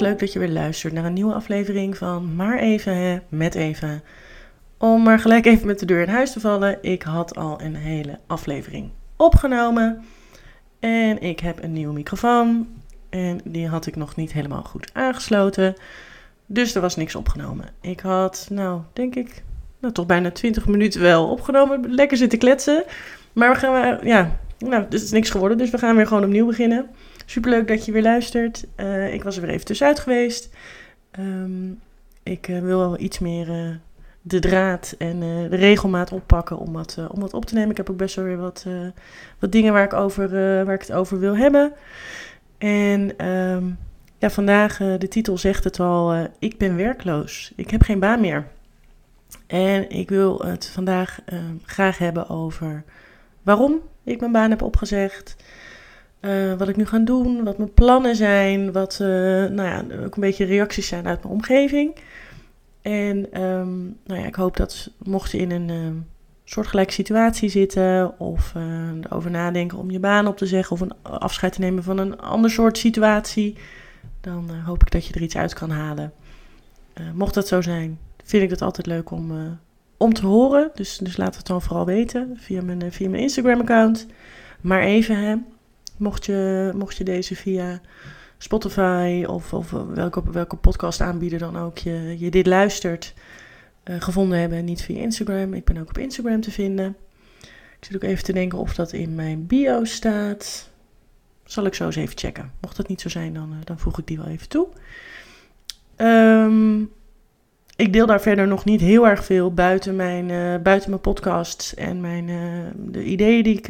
leuk dat je weer luistert naar een nieuwe aflevering van Maar Even hè, met Eva. Om maar gelijk even met de deur in huis te vallen, ik had al een hele aflevering opgenomen. En ik heb een nieuwe microfoon en die had ik nog niet helemaal goed aangesloten. Dus er was niks opgenomen. Ik had, nou, denk ik, nou, toch bijna 20 minuten wel opgenomen. Lekker zitten kletsen. Maar we gaan, ja, nou, het is niks geworden. Dus we gaan weer gewoon opnieuw beginnen. Superleuk dat je weer luistert. Uh, ik was er weer even tussenuit geweest. Um, ik uh, wil wel iets meer uh, de draad en de regelmaat oppakken om wat, om wat op te nemen. Ik heb ook best wel weer wat, wat dingen waar ik, over, waar ik het over wil hebben. En um, ja, vandaag, de titel zegt het al, ik ben werkloos. Ik heb geen baan meer. En ik wil het vandaag graag hebben over waarom ik mijn baan heb opgezegd. Uh, wat ik nu ga doen, wat mijn plannen zijn, wat uh, nou ja, ook een beetje reacties zijn uit mijn omgeving. En um, nou ja, ik hoop dat mocht je in een um, soortgelijke situatie zitten of uh, erover nadenken om je baan op te zeggen of een afscheid te nemen van een ander soort situatie, dan hoop ik dat je er iets uit kan halen. mocht dat zo zijn, vind ik het altijd leuk om, om te horen. Dus, dus laat het dan vooral weten via mijn, via mijn Instagram-account. Maar even, hè, mocht, je, mocht je deze via Spotify of, of welke, welke podcast aanbieder dan ook je, je dit luistert, uh, gevonden hebben. Niet via Instagram. Ik ben ook op Instagram te vinden. Ik zit ook even te denken of dat in mijn bio staat. Zal ik zo eens even checken. Mocht dat niet zo zijn, dan, uh, dan voeg ik die wel even toe. Um, ik deel daar verder nog niet heel erg veel buiten mijn, uh, buiten mijn podcasts en mijn, de ideeën die ik,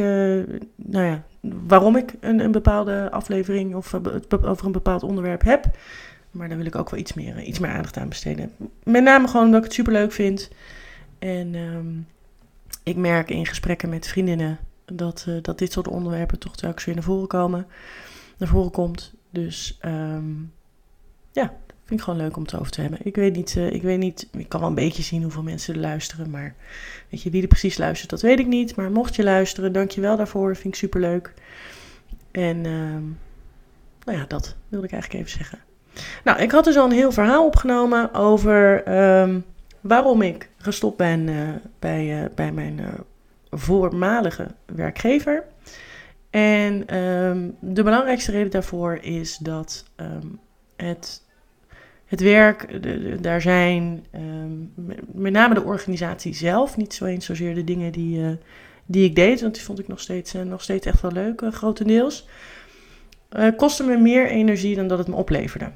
nou ja, waarom ik een, een bepaalde aflevering of over een bepaald onderwerp heb. Maar daar wil ik ook wel iets meer, iets meer aandacht aan besteden. Met name gewoon omdat ik het super leuk vind. En um, ik merk in gesprekken met vriendinnen dat, dat dit soort onderwerpen toch telkens weer naar voren komen. Naar voren komt. Dus um, ja, Vind ik gewoon leuk om het over te hebben. Ik weet niet, uh, ik weet niet, ik kan wel een beetje zien hoeveel mensen er luisteren, maar weet je, wie er precies luistert, dat weet ik niet. Maar mocht je luisteren, dank je wel daarvoor, vind ik super leuk. En uh, nou ja, dat wilde ik eigenlijk even zeggen. Nou, ik had dus al een heel verhaal opgenomen over um, waarom ik gestopt ben uh, bij, uh, bij mijn voormalige werkgever. En um, de belangrijkste reden daarvoor is dat het het werk, de, daar zijn um, met name de organisatie zelf, niet zo eens zozeer de dingen die, uh, die ik deed, want die vond ik nog steeds, uh, nog steeds echt wel leuk, uh, grotendeels. kostte me meer energie dan dat het me opleverde.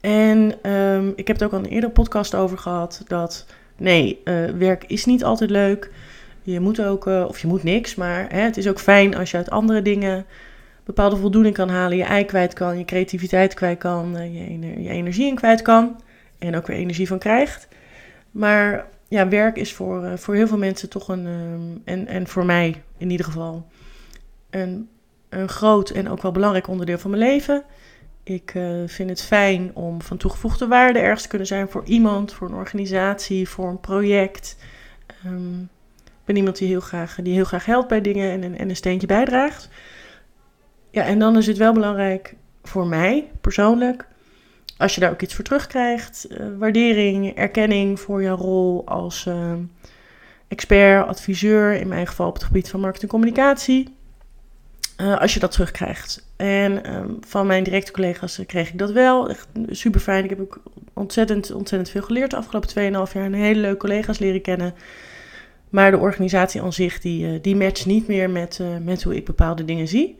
En um, ik heb het ook al een eerdere podcast over gehad, dat nee, werk is niet altijd leuk. Je moet ook, of je moet niks, maar hè, het is ook fijn als je uit andere dingen bepaalde voldoening kan halen, je ei kwijt kan, je creativiteit kwijt kan, eh, je, je energie in kwijt kan en ook weer energie van krijgt. Maar ja, werk is voor, uh, voor heel veel mensen toch een, um, en, en voor mij in ieder geval, een, een groot en ook wel belangrijk onderdeel van mijn leven. Ik uh, vind het fijn om van toegevoegde waarde ergens te kunnen zijn voor iemand, voor een organisatie, voor een project. Um, ik ben iemand die heel graag, die heel graag helpt bij dingen en, en een steentje bijdraagt. Ja, en dan is het wel belangrijk voor mij persoonlijk, als je daar ook iets voor terugkrijgt, uh, waardering, erkenning voor jouw rol als uh, expert, adviseur, in mijn geval op het gebied van marketing en communicatie, uh, als je dat terugkrijgt. En um, van mijn directe collega's kreeg ik dat wel, echt super fijn. Ik heb ook ontzettend, ontzettend veel geleerd de afgelopen 2,5 jaar, een hele leuke collega's leren kennen. Maar de organisatie aan zich, die, die matcht niet meer met, met hoe ik bepaalde dingen zie.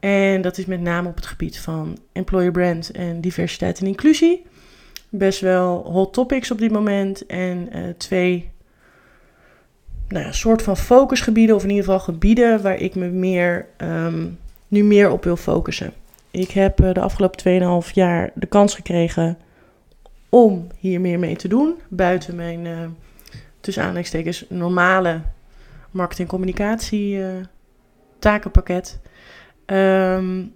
En dat is met name op het gebied van employer brand en diversiteit en inclusie. Best wel hot topics op dit moment. En uh, twee nou ja, soort van focusgebieden, of in ieder geval gebieden waar ik me meer, um, nu meer op wil focussen. Ik heb uh, de afgelopen 2,5 jaar de kans gekregen om hier meer mee te doen. Buiten mijn, uh, tussen aanleidingstekens, normale marketing communicatie takenpakket. Um,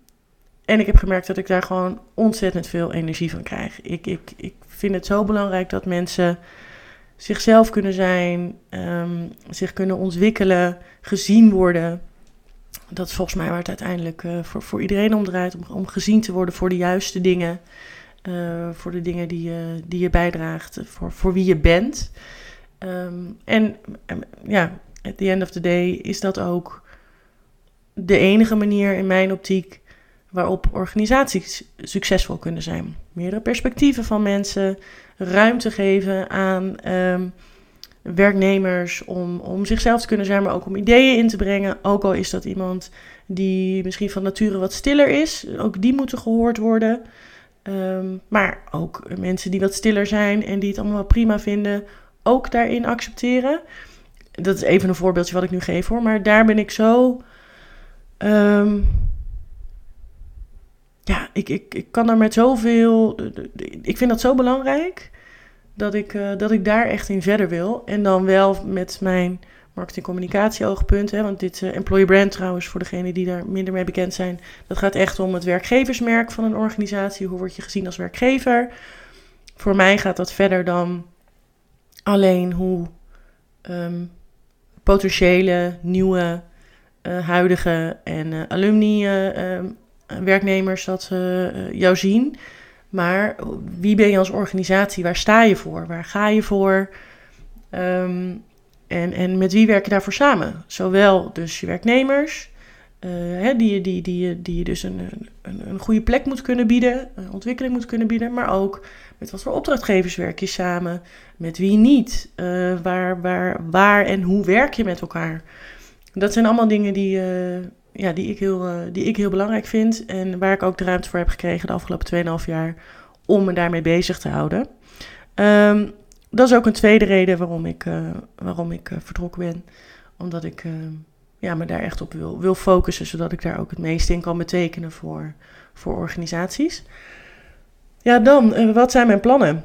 en ik heb gemerkt dat ik daar gewoon ontzettend veel energie van krijg. Ik, ik, ik vind het zo belangrijk dat mensen zichzelf kunnen zijn, um, zich kunnen ontwikkelen, gezien worden. dat is volgens mij waar het uiteindelijk voor, voor iedereen om draait. Om, om gezien te worden voor de juiste dingen. voor de dingen die je, die je bijdraagt. Voor, voor wie je bent. Ehm, en ja, at the end of the day is dat ook de enige manier in mijn optiek waarop organisaties succesvol kunnen zijn. Meerdere perspectieven van mensen, ruimte geven aan ehm, werknemers om, om zichzelf te kunnen zijn, maar ook om ideeën in te brengen. Ook al is dat iemand die misschien van nature wat stiller is, ook die moeten gehoord worden. Ehm, maar ook mensen die wat stiller zijn en die het allemaal prima vinden, ook daarin accepteren. Dat is even een voorbeeldje wat ik nu geef hoor, maar daar ben ik zo. Ehm, ja, ik, ik, ik kan er met zoveel. Ik vind dat zo belangrijk dat ik, uh, dat ik daar echt in verder wil. En dan wel met mijn marketing-communicatie oogpunt. Hè, want dit uh, employer brand trouwens, voor degenen die daar minder mee bekend zijn. Dat gaat echt om het werkgeversmerk van een organisatie. Hoe word je gezien als werkgever? Voor mij gaat dat verder dan alleen hoe um, potentiële, nieuwe, uh, huidige en uh, alumni uh, werknemers dat jou zien. Maar wie ben je als organisatie? Waar sta je voor? Waar ga je voor? Um, en, en met wie werk je daarvoor samen? Zowel dus je werknemers, hè, die, die, die, die je dus een, een, een goede plek moet kunnen bieden, een ontwikkeling moet kunnen bieden, maar ook met wat voor opdrachtgevers werk je samen? Met wie niet? Waar, waar, waar en hoe werk je met elkaar? Dat zijn allemaal dingen die, uh, ja, die, ik heel, uh, die ik heel belangrijk vind. En waar ik ook de ruimte voor heb gekregen de afgelopen 2,5 jaar om me daarmee bezig te houden. Um, dat is ook een tweede reden waarom ik, waarom ik vertrokken ben. Omdat ik ja, me daar echt op wil, wil focussen, zodat ik daar ook het meeste in kan betekenen voor, voor organisaties. Ja, dan, wat zijn mijn plannen?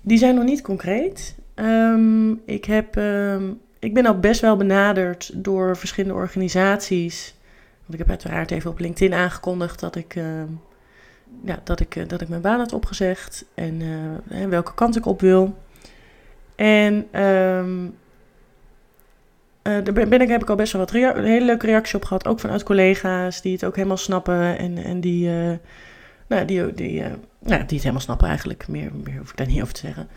Die zijn nog niet concreet. Um, ik, heb, um, ik ben al best wel benaderd door verschillende organisaties. Want ik heb uiteraard even op LinkedIn aangekondigd dat ik, uh, ja, dat ik, uh, dat ik mijn baan had opgezegd en uh, welke kant ik op wil. En um, daar ben ik, heb ik al best wel wat een hele leuke reactie op gehad. Ook vanuit collega's die het ook helemaal snappen en, en die nou, die, die, nou, die het helemaal snappen eigenlijk. Meer, meer hoef ik daar niet over te zeggen.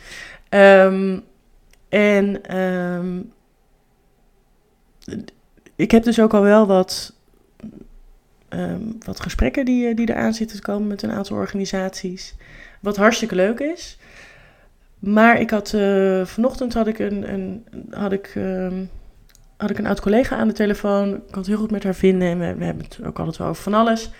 Um, en um, ik heb dus ook al wel wat, um, wat gesprekken die, die eraan zitten te komen met een aantal organisaties. Wat hartstikke leuk is. Maar ik had uh, vanochtend had ik een, een had ik, had ik een oud collega aan de telefoon. Ik kon het heel goed met haar vinden en we, we hebben het ook altijd wel over van alles.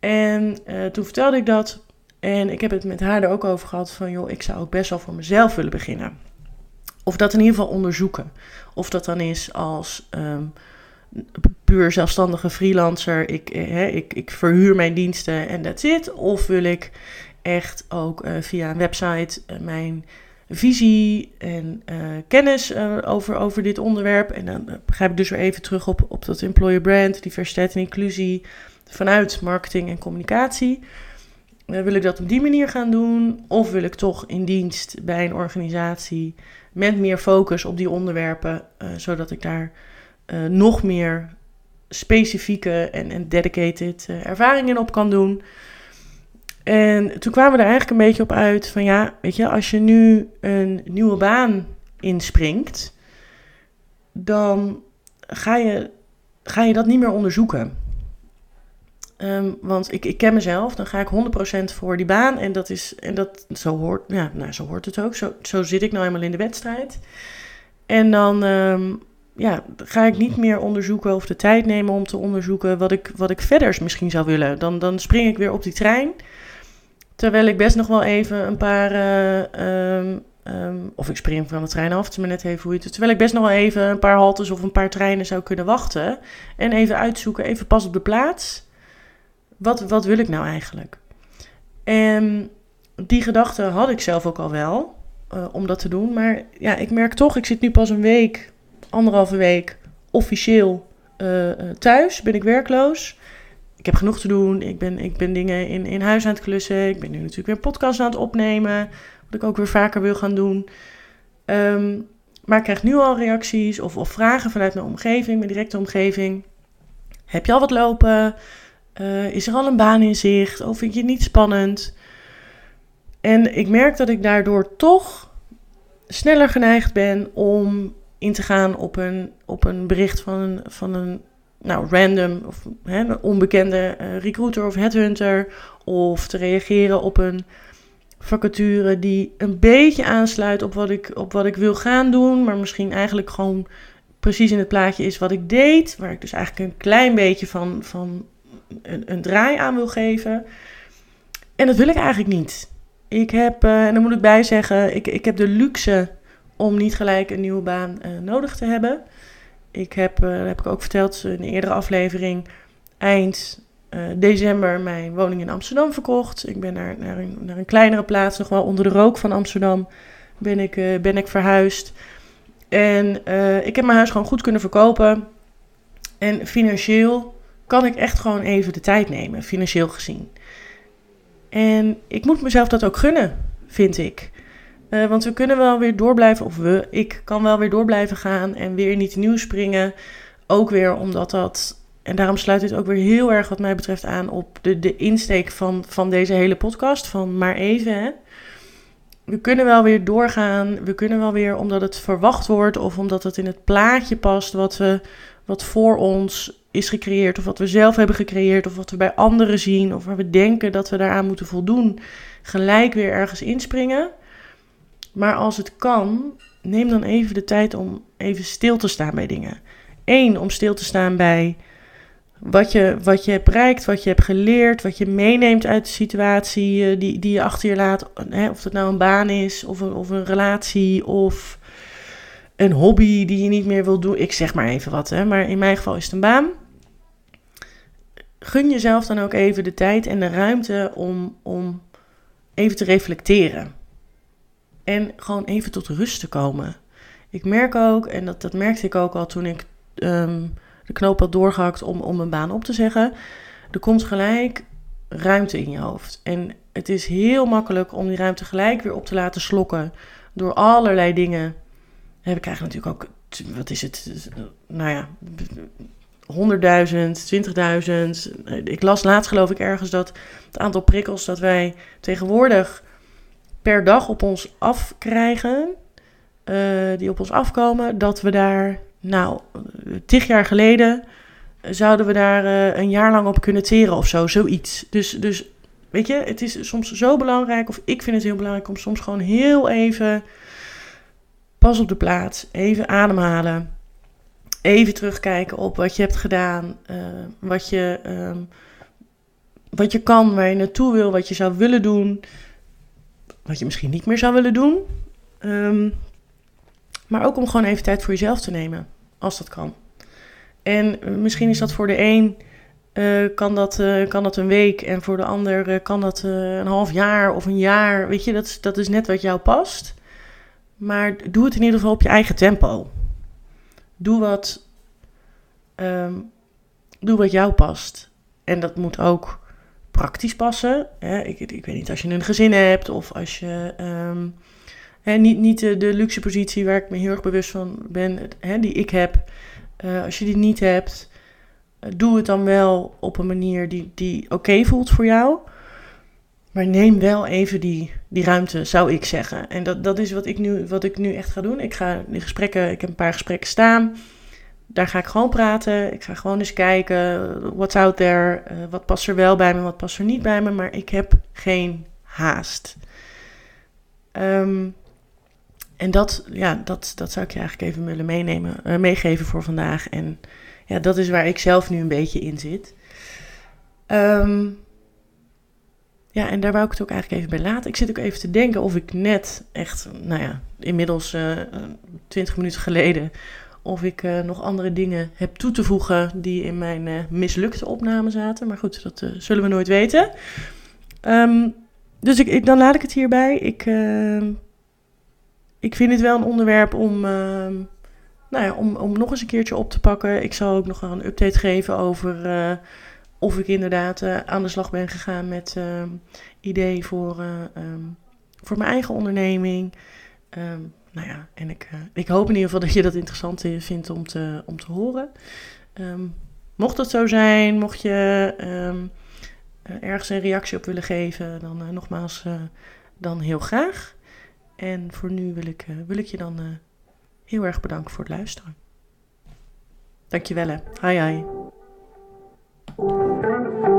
En uh, toen vertelde ik dat. En ik heb het met haar er ook over gehad van, joh, ik zou ook best wel voor mezelf willen beginnen. Of dat in ieder geval onderzoeken. Of dat dan is als um, puur zelfstandige freelancer, ik, eh, ik, ik verhuur mijn diensten en that's it. Of wil ik echt ook uh, via een website uh, mijn visie en kennis over, over dit onderwerp. En dan begrijp ik dus weer even terug op, op dat employer brand, diversiteit en inclusie vanuit marketing en communicatie. Uh, wil ik dat op die manier gaan doen? Of wil ik toch in dienst bij een organisatie met meer focus op die onderwerpen, uh, zodat ik daar uh, nog meer specifieke en, en dedicated ervaringen op kan doen? En toen kwamen we er eigenlijk een beetje op uit van ja, weet je, als je nu een nieuwe baan inspringt, dan ga je, ga je dat niet meer onderzoeken. Um, want ik, ik ken mezelf, dan ga ik 100% voor die baan. En dat is, en dat, zo hoort, ja, nou, zo hoort het ook. Zo, zo zit ik nou eenmaal in de wedstrijd. En dan um, ja, ga ik niet meer onderzoeken of de tijd nemen om te onderzoeken wat ik, wat ik verder misschien zou willen. Dan, dan spring ik weer op die trein. Terwijl ik best nog wel even een paar. Uh, of ik spring van de trein af, het is net even hoe je het. Terwijl ik best nog wel even een paar haltes of een paar treinen zou kunnen wachten. En even uitzoeken, even pas op de plaats wat, wat wil ik nou eigenlijk? En die gedachte had ik zelf ook al wel, uh, om dat te doen. Maar ja, ik merk toch, ik zit nu pas een week, anderhalve week, officieel uh, thuis. Ben ik werkloos. Ik heb genoeg te doen. Ik ben, ik ben dingen in, in huis aan het klussen. Ik ben nu natuurlijk weer podcast aan het opnemen. Wat ik ook weer vaker wil gaan doen. Um, maar ik krijg nu al reacties of, of vragen vanuit mijn omgeving, mijn directe omgeving. Heb je al wat lopen? Eh, is er al een baan in zicht? Of vind je het niet spannend? En ik merk dat ik daardoor toch sneller geneigd ben om in te gaan op een, op een bericht van een, van een nou, random of hè, een onbekende uh, recruiter of headhunter. Of te reageren op een vacature die een beetje aansluit op wat ik, op wat ik wil gaan doen. Maar misschien eigenlijk gewoon precies in het plaatje is wat ik deed. Waar ik dus eigenlijk een klein beetje van, van een, een draai aan wil geven. En dat wil ik eigenlijk niet. Ik heb, uh, en daar moet ik bij zeggen, ik, ik heb de luxe om niet gelijk een nieuwe baan uh, nodig te hebben. Ik heb, dat heb ik ook verteld in een eerdere aflevering, eind december mijn woning in Amsterdam verkocht. Ik ben naar, naar, een, naar een kleinere plaats, nog wel onder de rook van Amsterdam, ben ik, ben ik verhuisd. En ik heb mijn huis gewoon goed kunnen verkopen. En financieel kan ik echt gewoon even de tijd nemen, financieel gezien. En ik moet mezelf dat ook gunnen, vind ik. Uh, want we kunnen wel weer door blijven, of we, ik kan wel weer door blijven gaan en weer niet nieuw springen. Ook weer omdat dat, en daarom sluit dit ook weer heel erg wat mij betreft aan op de, de insteek van, van deze hele podcast, van maar even. Hè. We kunnen wel weer doorgaan, we kunnen wel weer omdat het verwacht wordt of omdat het in het plaatje past wat, we, wat voor ons is gecreëerd, of wat we zelf hebben gecreëerd, of wat we bij anderen zien, of waar we denken dat we daaraan moeten voldoen, gelijk weer ergens inspringen. Maar als het kan, neem dan even de tijd om even stil te staan bij dingen. Eén, om stil te staan bij wat je, wat je hebt bereikt, wat je hebt geleerd, wat je meeneemt uit de situatie eh, die, die je achter je laat. Hè, of het nou een baan is, of een, of een relatie, of een hobby die je niet meer wil doen. Ik zeg maar even wat, hè, maar in mijn geval is het een baan gun jezelf dan ook even de tijd en de ruimte om, om even te reflecteren. En gewoon even tot rust te komen. Ik merk ook, en dat, dat merkte ik ook al toen ik ehm, de knoop had doorgehakt om, om een baan op te zeggen. Er komt gelijk ruimte in je hoofd. En het is heel makkelijk om die ruimte gelijk weer op te laten slokken. Door allerlei dingen. Ik eigenlijk natuurlijk ook. Wat is het? Nou ja 100.000, 20.000. Ik las laatst geloof ik ergens dat het aantal prikkels dat wij tegenwoordig per dag op ons afkrijgen, uh, die op ons afkomen, dat we daar, nou, tig jaar geleden zouden we daar een jaar lang op kunnen teren of zo, zoiets. Dus, dus weet je, het is soms zo belangrijk, of ik vind het heel belangrijk om soms gewoon heel even pas op de plaats, even ademhalen even terugkijken op wat je hebt gedaan, uh, wat, je, um, wat je kan, waar je naartoe wil, wat je zou willen doen, wat je misschien niet meer zou willen doen. Um, maar ook om gewoon even tijd voor jezelf te nemen, als dat kan. En uh, misschien is dat voor de een, uh, kan, dat, kan dat een week en voor de ander kan dat een half jaar of een jaar. Weet je, dat, dat is net wat jou past. Maar doe het in ieder geval op je eigen tempo. Doe wat, um, doe wat jou past. En dat moet ook praktisch passen. Ik, ik, weet niet, als je een gezin hebt of als je um, hè, niet, niet de, luxe positie waar ik me heel erg bewust van ben, hè, die ik heb. Uh, als je die niet hebt, uh, doe het dan wel op een manier die, die oké voelt voor jou. Maar neem wel even die, die ruimte, zou ik zeggen. En dat, dat is wat ik, nu, wat ik nu echt ga doen. Ik ga die gesprekken, ik heb een paar gesprekken staan. Daar ga ik gewoon praten. Ik ga gewoon eens kijken, what's out there. Uh, wat past er wel bij me, wat past er niet bij me. Maar ik heb geen haast. Um, en dat, ja, dat, dat zou ik je eigenlijk even willen meenemen, uh, meegeven voor vandaag. En ja, dat is waar ik zelf nu een beetje in zit. Um, ja, en daar wou ik het ook eigenlijk even bij laten. Ik zit ook even te denken of ik net echt, nou ja, inmiddels uh, eh, 20 minuten geleden, of ik uh, nog andere dingen heb toe te voegen die in mijn uh, mislukte opname zaten. Maar goed, dat zullen we nooit weten. Um, dus ik, ik, dan laat ik het hierbij. Ik, ehm, ik vind het wel een onderwerp om, ehm, nou ja, om, om nog eens een keertje op te pakken. Ik zal ook nog een update geven over of ik inderdaad eh, aan de slag ben gegaan met uh, idee voor, eh, ehm, voor mijn eigen onderneming. Ehm, nou ja, en ik, eh, ik hoop in ieder geval dat je dat interessant vindt om te, om te horen. Mocht dat zo zijn, mocht je ergens een reactie op willen geven, dan nogmaals, dan heel graag. En voor nu wil ik, wil ik je dan heel erg bedanken voor het luisteren. Dankjewel hè. Hi hi. Thank you.